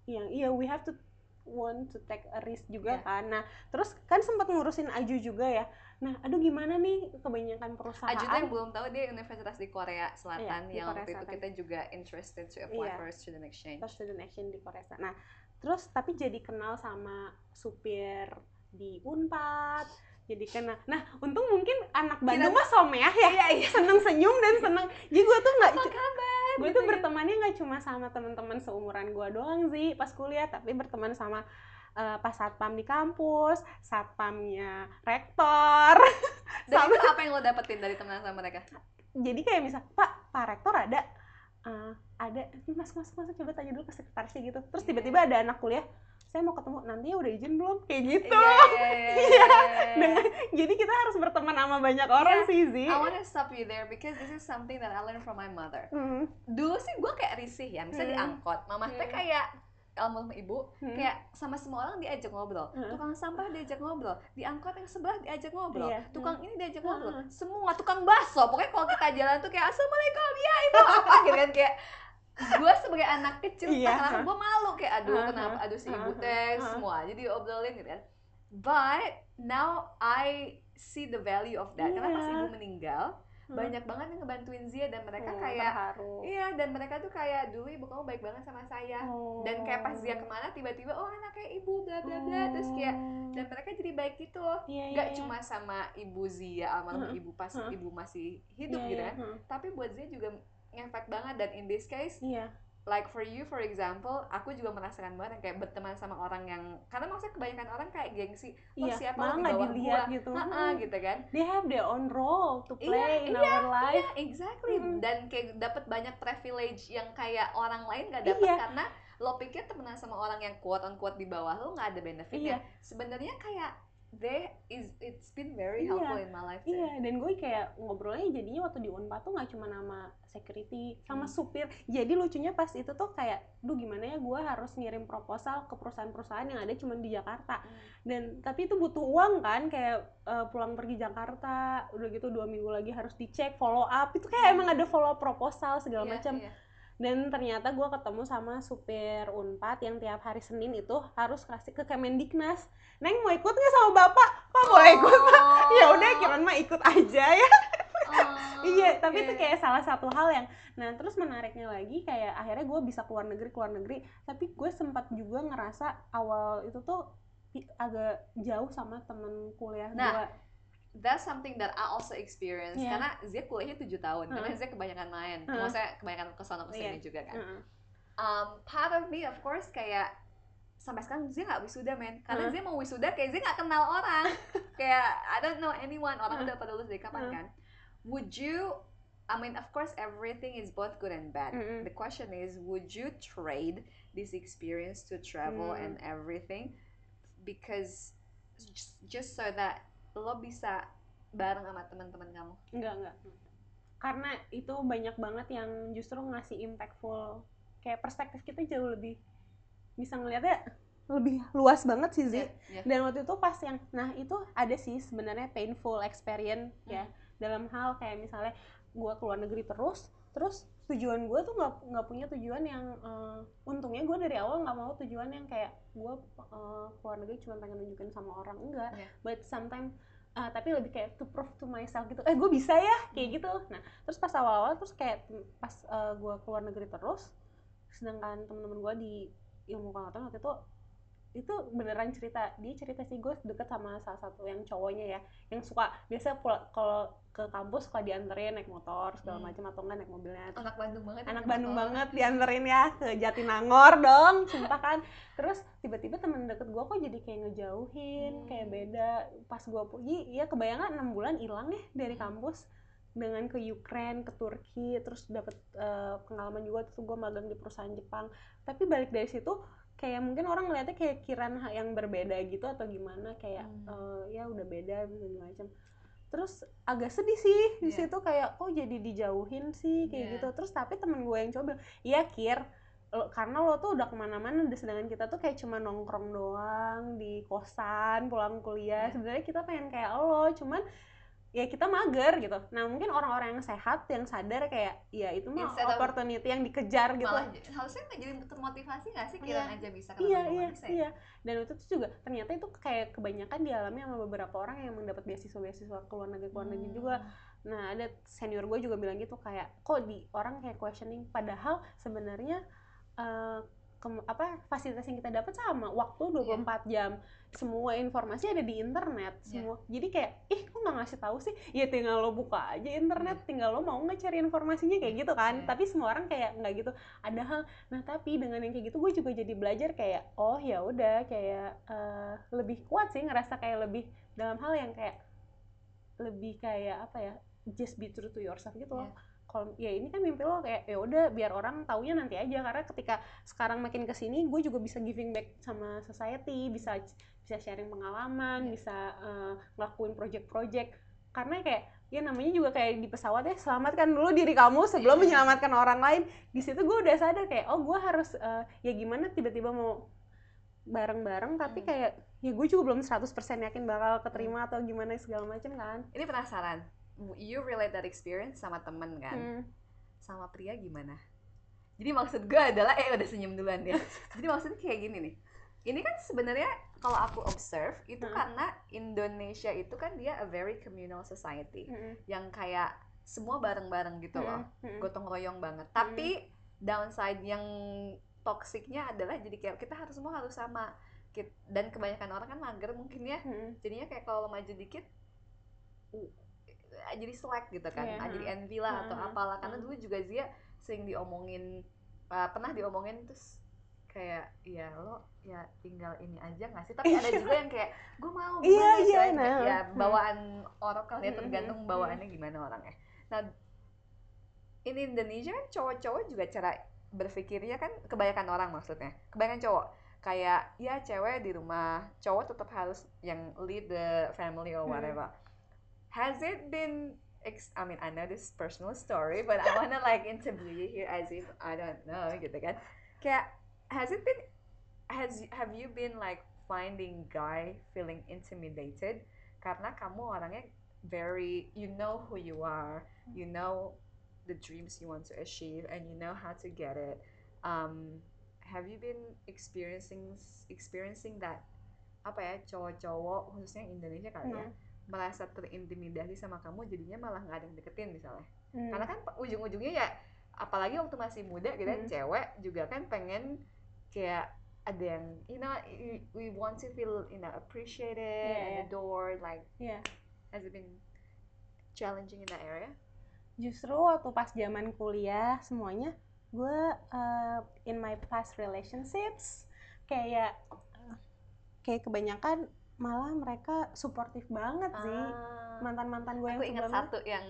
yang iya we have to want to take a risk juga Iya. kan nah terus kan sempat ngurusin Aju juga ya nah aduh gimana nih kebanyakan perusahaan Aju tuh yang belum tahu dia universitas di Korea Selatan Iya, di yang Korea waktu itu Selatan. kita juga interested to apply Iya. for student exchange. atau student action di Korea Selatan. Nah, terus tapi jadi kenal sama supir di Unpad, jadi kenal. Nah, untung mungkin anak Bandung mah someah ya, Iya iya. seneng senyum dan seneng. Jadi gue tuh nggak, Apa kabar? gue Gitu tuh ya. bertemannya nggak cuma sama teman-teman seumuran gue doang sih pas kuliah, tapi berteman sama eh, pas satpam di kampus, satpamnya rektor. Dan sama- itu apa yang lo dapetin dari teman sama mereka? Jadi kayak misal, Pak, Pak rektor ada, Eh, ada, mas mas mas coba tanya dulu ke sekretarisnya gitu. Terus Iya. tiba-tiba ada anak kuliah, saya mau ketemu nantinya udah izin belum? Kayak gitu. Iya, iya, iya, iya. Dengan- jadi kita harus berteman sama banyak orang Iya. sih Zi. I wanna stop you there because this is something that I learned from my mother. Hmm. Dulu sih gue kayak risih ya, misalnya di Hmm. angkot, mama teh Hmm. kayak almarhum ibu Hmm. kayak sama semua orang diajak ngobrol Hmm. tukang sampah diajak ngobrol di angkot yang sebelah diajak ngobrol Iya. tukang ini diajak ngobrol Hmm. semua tukang bakso pokoknya kalau kita jalan tuh kayak assalamualaikum ya itu apa gitu kan kayak gue sebagai anak kecil kadang gue malu kayak aduh Hmm. kenapa aduh si ibu Hmm. teh Hmm. semua aja diobrolin gitu kan but now I see the value of that karena pas Iya. ibu meninggal Hmm. banyak banget yang ngebantuin Zia dan mereka Oh, kayak terharu. Iya, dan mereka tuh kayak dulu ibu kamu baik banget sama saya. Dan kayak pas dia ke mana tiba-tiba oh anaknya ibu bla bla bla terus kayak dan mereka jadi baik gitu. Oh. Iya, iya, Gak iya. cuma sama ibu Zia almarhum Heeh, ibu pas heeh. ibu masih hidup Iya, gitu iya, kan. heeh. Tapi buat Zia juga ngefek banget dan in this case Iya. Like for you for example aku juga merasakan banget yang kayak berteman sama orang yang karena maksudnya kebanyakan orang kayak gengsi oh Iya, siapa malah di nggak bawah dilihat gua gitu. Heeh, Hmm. gitu kan They have their own role to Iya, play in iya, our life. Iya, exactly. Mm-mm. Dan kayak dapat banyak privilege yang kayak orang lain gak dapat Iya. karena lo pikir temenan sama orang yang quote on quote di bawah lo nggak ada benefitnya. Sebenarnya kayak they is it's been very Iya, helpful in my life. Jen. Iya, dan gue kayak ngobrolnya jadinya waktu di Unpad tuh nggak cuma nama security sama Hmm. supir. Jadi lucunya pas itu tuh kayak, duh gimana ya gue harus ngirim proposal ke perusahaan-perusahaan yang ada cuma di Jakarta. Hmm. Dan tapi itu butuh uang kan, kayak eh, pulang pergi Jakarta, udah gitu dua minggu lagi harus dicek follow up. Itu kayak emang ada follow up proposal segala Iya, macam. iya. Dan ternyata gue ketemu sama supir Unpad yang tiap hari Senin itu harus kasih ke Kemendiknas. Neng mau ikut nggak sama bapak? Pak boleh ikut ya udah kirain mah ikut aja ya. Oh, iya tapi itu kayak salah satu hal yang nah terus menariknya lagi kayak akhirnya gue bisa keluar negeri keluar negeri. Tapi gue sempat juga ngerasa awal itu tuh agak jauh sama temen kuliah Nah, gue that's something that I also experience Iya. karena Zia kuliahnya 7 tahun karena Heeh. Zia kebanyakan main Heeh. maksudnya kebanyakan ke sana ke sini Iya. juga kan Heeh. um, part of me of course kayak sampai sekarang Zia nggak wisuda men karena Heeh. Zia mau wisuda kayak Zia nggak kenal orang kayak I don't know anyone orang Heeh. udah pada lulus dari kapan Heeh. kan would you I mean of course everything is both good and bad Mm-mm. the question is would you trade this experience to travel Hmm. and everything because just, just so that lo bisa bareng sama teman-teman kamu? Enggak enggak. Karena itu banyak banget yang justru ngasih impactful. Kayak perspektif kita jauh lebih bisa ngelihatnya lebih luas banget sih Zi Iya, iya. dan waktu itu pas yang nah itu ada sih sebenarnya painful experience ya. Hmm. dalam hal kayak misalnya gue keluar negeri terus terus tujuan gue tuh nggak nggak punya tujuan yang eh, untungnya gue dari awal nggak mau tujuan yang kayak gue eh, keluar negeri cuma pengen nunjukin sama orang enggak Iya. but sometimes eh, tapi lebih kayak to prove to myself gitu eh gue bisa ya kayak gitu nah terus pas awal-awal terus kayak pas gue keluar negeri terus sedangkan teman-teman gue di ilmu pengetahuan waktu itu itu beneran cerita dia cerita sih gue deket sama salah satu yang cowoknya ya yang suka biasa kalau ke kampus suka dianterin naik motor segala hmm. macam atau enggak naik mobilnya anak Bandung banget anak Bandung motor. banget dianterin ya ke Jatinangor dong sumpah kan terus tiba-tiba temen deket gue kok jadi kayak ngejauhin hmm. kayak beda pas gue pergi ya kebayangan enam bulan hilang ya dari hmm. kampus dengan ke Ukraine, ke Turki, terus dapat uh, eh, pengalaman juga tuh gue magang di perusahaan Jepang. Tapi balik dari situ kayak mungkin orang ngeliatnya kayak kiran yang berbeda gitu atau gimana kayak hmm. uh, ya udah beda gitu macam terus agak sedih sih di yeah. situ kayak kok jadi dijauhin sih kayak yeah. gitu terus tapi temen gue yang coba iya kir lo, karena lo tuh udah ke mana-mana sedangkan kita tuh kayak cuma nongkrong doang di kosan pulang kuliah yeah. sebenarnya kita pengen kayak lo cuman ya kita mager gitu. Nah mungkin orang-orang yang sehat yang sadar kayak ya itu mah Instead opportunity yang dikejar gitu. Malah, harusnya jadi termotivasi nggak sih kira yeah. aja bisa kalau iya, iya, ya? iya. Dan itu tuh juga ternyata itu kayak kebanyakan dialami sama beberapa orang yang mendapat beasiswa-beasiswa ke luar negeri luar negeri hmm. juga. Nah ada senior gue juga bilang gitu kayak kok di orang kayak questioning padahal sebenarnya uh, ke, apa fasilitas yang kita dapat sama waktu 24 yeah. jam semua informasi ada di internet iya. semua yeah. jadi kayak ih kok nggak ngasih tahu sih ya tinggal lo buka aja internet yeah. tinggal lo mau nggak cari informasinya kayak gitu kan yeah. tapi semua orang kayak nggak gitu ada hal nah tapi dengan yang kayak gitu gue juga jadi belajar kayak oh ya udah kayak uh, lebih kuat sih ngerasa kayak lebih dalam hal yang kayak lebih kayak apa ya just be true to yourself gitu yeah. loh iya kalau ya ini kan mimpi lo kayak ya udah biar orang taunya nanti aja karena ketika sekarang makin ke sini gue juga bisa giving back sama society bisa bisa sharing pengalaman yeah. bisa uh, ngelakuin project-project karena kayak ya namanya juga kayak di pesawat ya selamatkan dulu diri kamu sebelum yeah. menyelamatkan orang lain di situ gue udah sadar kayak oh gue harus uh, ya gimana tiba-tiba mau bareng-bareng tapi hmm. kayak ya gue juga belum 100% yakin bakal keterima hmm. atau gimana segala macam kan ini penasaran you relate that experience sama temen kan hmm. sama pria gimana jadi maksud gue adalah eh udah senyum duluan ya jadi maksudnya kayak gini nih ini kan sebenarnya kalau aku observe itu hmm. karena Indonesia itu kan dia a very communal society hmm. yang kayak semua bareng-bareng gitu loh hmm. gotong royong banget hmm. tapi downside yang toksiknya adalah jadi kayak kita harus semua harus sama dan kebanyakan orang kan mager mungkin ya hmm. jadinya kayak kalau maju dikit Eh, jadi selek gitu kan. Yeah. jadi envy lah atau apalah. Karena dulu juga Zia sering diomongin uh, pernah diomongin terus kayak ya lo ya tinggal ini aja nggak sih? Tapi ada juga yang kayak gue mau iya iya nah. ya bawaan orang kali ya tergantung bawaannya gimana orangnya. Nah ini Indonesia kan cowok-cowok juga cara berpikirnya kan kebanyakan orang maksudnya kebanyakan cowok. Kayak ya cewek di rumah cowok tetap harus yang lead the family or whatever. hmm has it been I mean I know this personal story but I wanna like interview you here as if I don't know gitu kan kayak has it been has have you been like finding guy feeling intimidated? Karena kamu orangnya very you know who you are you know the dreams you want to achieve and you know how to get it. Um, have you been experiencing experiencing that apa ya cowok-cowok khususnya Indonesia kali ya? Hmm merasa terintimidasi sama kamu jadinya malah nggak ada yang deketin misalnya hmm. karena kan ujung-ujungnya ya apalagi waktu masih muda gitu kan hmm. cewek juga kan pengen kayak ada yang you know we want to feel you know appreciated yeah, and adored like yeah. has it been challenging in that area justru waktu pas zaman kuliah semuanya gue uh, in my past relationships kayak kayak kebanyakan malah mereka suportif banget sih. Ah. mantan mantan gue yang aku ingat satu yang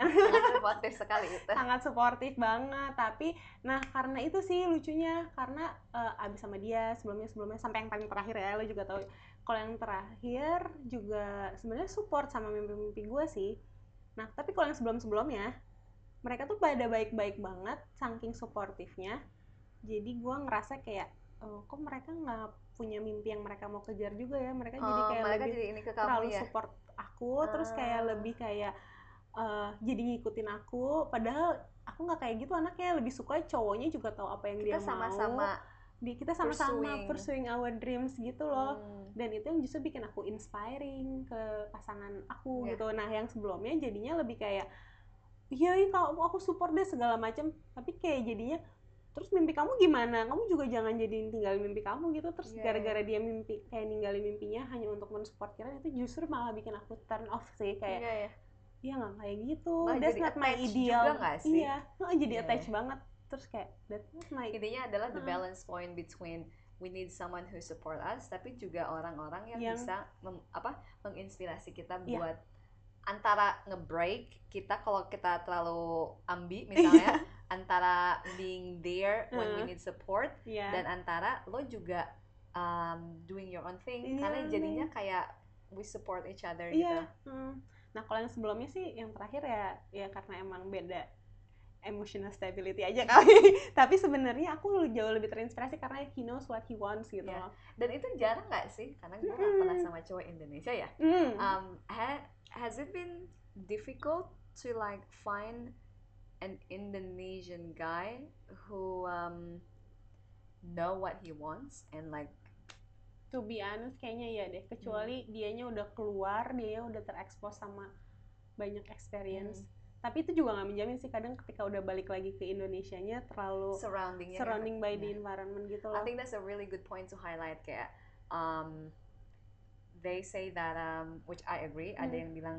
sangat suportif sekali itu. Sangat suportif banget tapi nah karena itu sih lucunya karena uh, abis sama dia sebelumnya sebelumnya sampai yang paling terakhir ya lo juga tahu. Kalau yang terakhir juga sebenarnya support sama mimpi-mimpi gue sih. Nah tapi kalau yang sebelum sebelumnya mereka tuh pada baik-baik banget saking suportifnya. Jadi gue ngerasa kayak oh, kok mereka nggak punya mimpi yang mereka mau kejar juga ya mereka oh, jadi kayak lebih jadi ini ke kamu terlalu ya? support aku uh. terus kayak ah. lebih kayak uh, jadi ngikutin aku padahal aku nggak kayak gitu anaknya lebih suka cowoknya juga tahu apa yang kita dia sama -sama mau di kita sama-sama pursuing. pursuing our dreams gitu loh hmm. dan itu yang justru bikin aku inspiring ke pasangan aku yeah. gitu nah yang sebelumnya jadinya lebih kayak iya kalau aku support deh segala macam tapi kayak jadinya terus mimpi kamu gimana kamu juga jangan jadiin tinggalin mimpi kamu gitu terus Iya, gara-gara dia mimpi kayak ninggalin mimpinya hanya untuk mensupport Kiran itu justru malah bikin aku turn off sih kayak Iya, ya. ya nggak kayak gitu Malah that's jadi not my ideal juga nggak sih? iya oh, jadi Iya. attached banget terus kayak that's not my intinya adalah the balance point between we need someone who support us tapi juga orang-orang yang, Yang- bisa mem- apa menginspirasi kita Iya. buat antara nge-break kita kalau kita terlalu ambi misalnya antara being there when we Heeh. need support Iya. dan antara lo juga um, doing your own thing Iya, karena jadinya nih. kayak we support each other Iya. gitu hmm. Nah kalau yang sebelumnya sih yang terakhir ya ya karena emang beda emotional stability aja kali. Tapi sebenarnya aku jauh lebih terinspirasi karena he knows what he wants gitu loh. dan itu jarang nggak sih karena gue nggak pernah sama cowok Indonesia ya Hmm. um ha- has it been difficult to like find an Indonesian guy who um know what he wants and like to be honest kayaknya ya deh. Kecuali Hmm. dianya udah keluar, dia udah terekspos sama banyak experience. Hmm. Tapi itu juga nggak menjamin sih kadang ketika udah balik lagi ke Indonesianya terlalu surroundingnya surrounding by the environment gitu I loh. think that's a really good point to highlight kayak um they say that um which I agree ada Hmm. yang bilang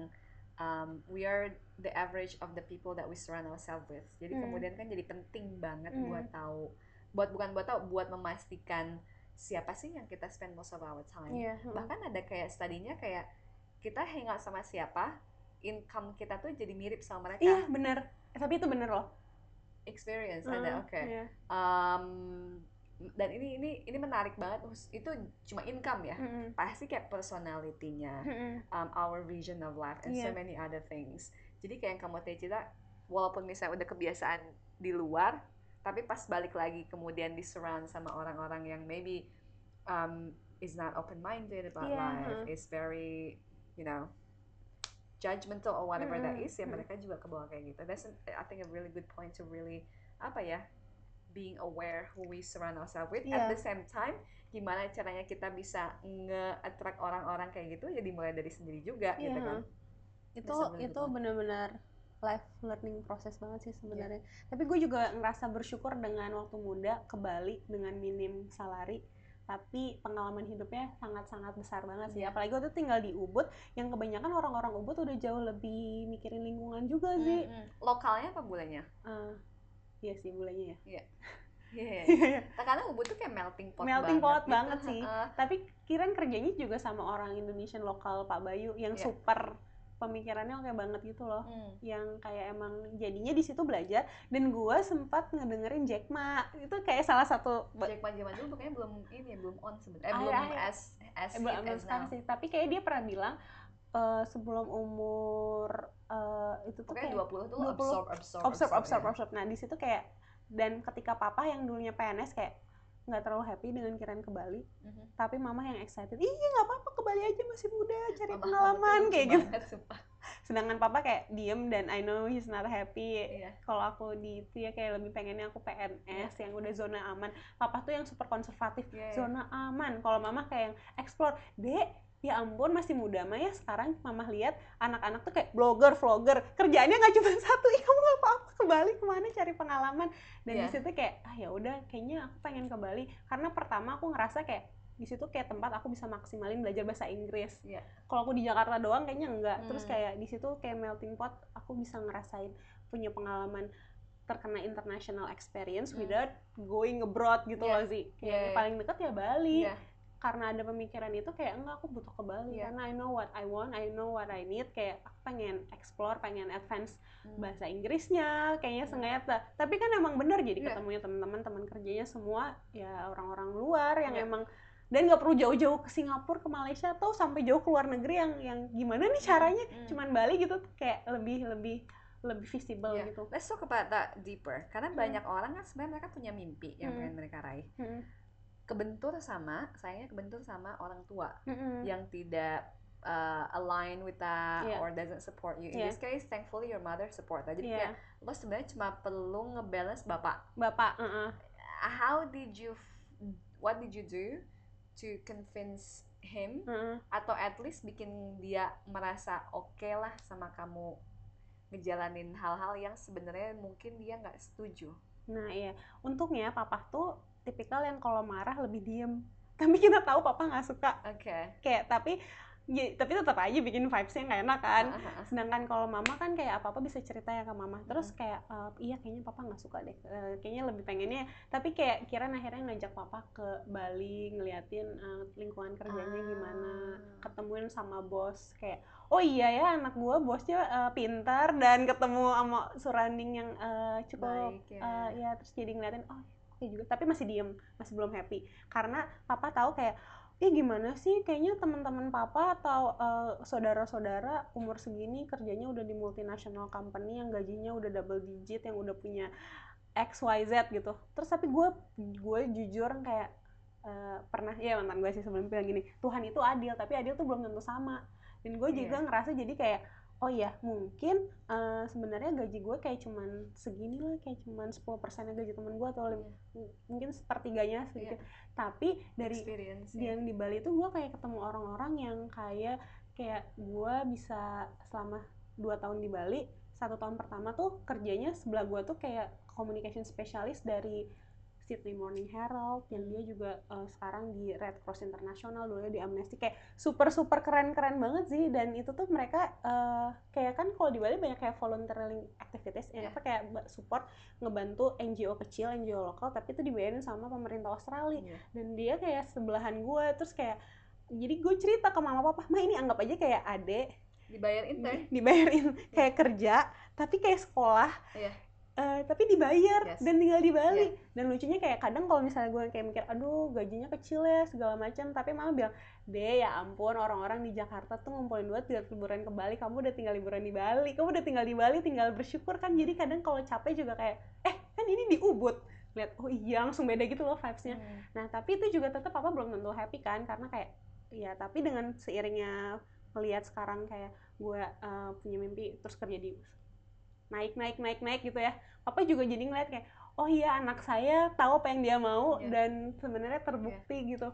um, we are the average of the people that we surround ourselves with. Jadi Hmm. kemudian kan jadi penting banget Hmm. buat tahu, buat bukan buat tahu, buat memastikan siapa sih yang kita spend most of our time. Iya. hmm. Bahkan ada kayak studinya kayak kita hangout sama siapa, income kita tuh jadi mirip sama mereka. Iya bener. Eh, tapi itu bener loh. Experience Hmm, ada, oke. iya. Um, dan ini ini ini menarik banget. Itu cuma income ya. Mm-mm. Pasti kayak personality-nya, Mm-mm. um, our vision of life and so Iya. many other things. Jadi kayak yang kamu tadi cerita, walaupun misalnya udah kebiasaan di luar, tapi pas balik lagi kemudian di surround sama orang-orang yang maybe um, is not open minded about Iya, life, is very you know judgmental or whatever that Mm-mm, is, ya mereka juga kebawa kayak gitu. That's I think a really good point to really apa ya being aware who we surround ourselves with at Iya. the same time gimana caranya kita bisa nge-attract orang-orang kayak gitu ya dimulai dari sendiri juga Iya. gitu kan itu itu benar-benar life learning proses banget sih sebenarnya. Tapi gue juga ngerasa bersyukur dengan waktu muda ke Bali dengan minim salari, tapi pengalaman hidupnya sangat-sangat besar banget sih. Iya. Apalagi waktu tinggal di Ubud, yang kebanyakan orang-orang Ubud udah jauh lebih mikirin lingkungan juga sih. Mm-mm. lokalnya apa bulannya Eh, iya sih bulenya ya. Iya. Nah, karena Ubud tuh kayak melting pot Melting banget pot gitu. banget sih. Tapi Kiran kerjanya juga sama orang Indonesian lokal Pak Bayu yang Iya. super pemikirannya oke banget gitu loh. Hmm. yang kayak emang jadinya di situ belajar dan gua sempat ngedengerin Jack Ma itu kayak salah satu Jack Ma zaman dulu pokoknya belum ini belum on sebenarnya eh, belum iya. as as eh, belum as sekarang now sih tapi kayak dia pernah bilang eh, sebelum umur eh, itu tuh pokoknya kayak 20 tuh 20, absorb absorb observe observe ya. observe nah di situ kayak dan ketika papa yang dulunya PNS kayak nggak terlalu happy dengan Kiran ke Bali Mhm. tapi mama yang excited ih nggak apa-apa ke Bali aja masih muda cari Mama pengalaman kayak gitu banget, sedangkan papa kayak diem dan I know he's not happy Iya. kalau aku di itu ya kayak lebih pengennya aku PNS yang udah zona aman papa tuh yang super konservatif Iya, iya. zona aman kalau mama kayak yang explore dek ya ampun masih muda mah ya sekarang mama lihat anak-anak tuh kayak blogger vlogger kerjaannya nggak cuma satu ih kamu nggak apa-apa ke Bali ke mana cari pengalaman dan Iya. di situ kayak ah ya udah kayaknya aku pengen ke Bali karena pertama aku ngerasa kayak di situ kayak tempat aku bisa maksimalin belajar bahasa Inggris Iya. kalau aku di Jakarta doang kayaknya enggak terus Hmm. kayak di situ kayak melting pot aku bisa ngerasain punya pengalaman terkena international experience Hmm. without going abroad gitu Iya. loh sih kayak Iya, iya. paling deket ya Bali Iya. Karena ada pemikiran itu kayak enggak aku butuh ke Bali Iya. karena I know what I want I know what I need kayak aku pengen explore pengen advance Hmm. bahasa Inggrisnya kayaknya Hmm. sengaja tapi kan emang bener jadi Iya. ketemunya teman-teman teman kerjanya semua ya orang-orang luar yang Iya. emang dan nggak perlu jauh-jauh ke Singapura ke Malaysia atau sampai jauh ke luar negeri yang yang gimana nih caranya Hmm. cuman Bali gitu kayak lebih lebih lebih visible Iya. gitu Let's talk about that deeper. Karena Hmm. banyak orang kan sebenarnya mereka punya mimpi yang Hmm. pengen mereka raih. Hmm. Kebentur sama, sayangnya kebentur sama orang tua Mm-mm. yang tidak uh, align with that Iya. or doesn't support you. In Iya. this case, thankfully your mother support. Jadi Iya. kayak lo sebenarnya cuma perlu ngebalance bapak. bapak uh-uh. How did you, what did you do to convince him Uh-uh. atau at least bikin dia merasa oke lah sama kamu ngejalanin hal-hal yang sebenarnya mungkin dia nggak setuju. nah iya untungnya papa tuh tipikal yang kalau marah lebih diem tapi kita tahu papa nggak suka oke okay. kayak tapi ya, tapi tetap aja bikin vibesnya nggak enak kan uh, uh, uh. sedangkan kalau mama kan kayak apa apa bisa cerita ya ke mama terus kayak uh, iya kayaknya papa nggak suka deh uh, kayaknya lebih pengennya tapi kayak kira akhirnya ngajak papa ke Bali ngeliatin uh, lingkungan kerjanya uh. gimana ketemuin sama bos kayak oh iya ya anak gua bosnya uh, pintar dan ketemu sama surrounding yang uh, cukup Baik, ya. Uh, ya terus jadi ngeliatin oh oke juga tapi masih diem masih belum happy. Karena papa tahu kayak eh gimana sih? Kayaknya teman-teman papa atau uh, saudara-saudara umur segini kerjanya udah di multinational company yang gajinya udah double digit yang udah punya X Y Z gitu. Terus tapi gue gue jujur kayak uh, pernah ya mantan gue sih sebelum bilang gini Tuhan itu adil tapi adil tuh belum tentu sama. Dan gue juga yeah. ngerasa jadi kayak oh ya mungkin uh, sebenarnya gaji gue kayak cuman segini lah kayak cuman 10 persennya gaji temen gue atau yeah. mungkin sepertiganya sedikit yeah. tapi dari Experience, yeah. yang di Bali itu gue kayak ketemu orang-orang yang kayak kayak gue bisa selama dua tahun di Bali satu tahun pertama tuh kerjanya sebelah gue tuh kayak communication specialist dari Sydney Morning Herald yang dia juga uh, sekarang di Red Cross International dulu di Amnesty. Kayak super super keren keren banget sih. Dan itu tuh mereka uh, kayak kan kalau di Bali banyak kayak volunteering activities. Yeah. apa kayak support ngebantu NGO kecil NGO lokal tapi itu dibayarin sama pemerintah Australia. Yeah. dan dia kayak sebelahan gue terus kayak jadi gue cerita ke mama papa mah ini anggap aja kayak adek dibayar intern dibayarin. Kayak kerja tapi kayak sekolah. Yeah Uh, tapi dibayar yes. dan tinggal di Bali. Yeah. dan lucunya kayak kadang kalau misalnya gue kayak mikir aduh gajinya kecil ya segala macam tapi mama bilang deh ya ampun orang-orang di Jakarta tuh ngumpulin duit biar liburan ke Bali. Kamu udah tinggal liburan di Bali. Kamu udah tinggal di Bali tinggal bersyukur kan. Jadi kadang kalau capek juga kayak eh kan ini di Ubud. Lihat oh iya langsung beda gitu loh vibesnya. Hmm. nah tapi itu juga tetap apa belum tentu happy kan karena kayak ya tapi dengan seiringnya melihat sekarang kayak gue uh, punya mimpi terus kerja di naik naik naik naik gitu ya papa juga jadi ngeliat kayak oh iya anak saya tahu apa yang dia mau yeah. dan sebenarnya terbukti yeah. gitu